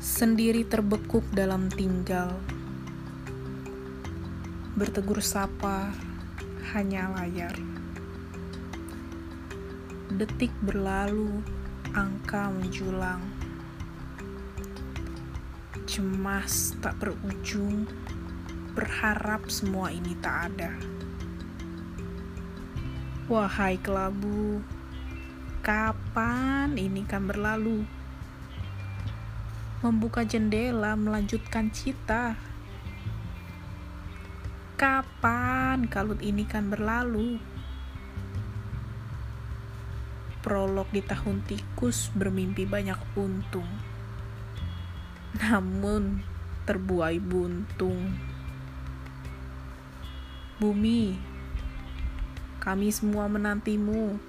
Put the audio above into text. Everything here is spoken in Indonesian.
sendiri terbekuk dalam tinggal. Bertegur sapa hanya layar. Detik berlalu, angka menjulang. Cemas tak berujung, berharap semua ini tak ada. Wahai kelabu, kapan ini kan berlalu? Membuka jendela melanjutkan cita. Kapan kalut ini kan berlalu? Prolog di tahun tikus bermimpi banyak untung. Namun terbuai buntung. Bumi, kami semua menantimu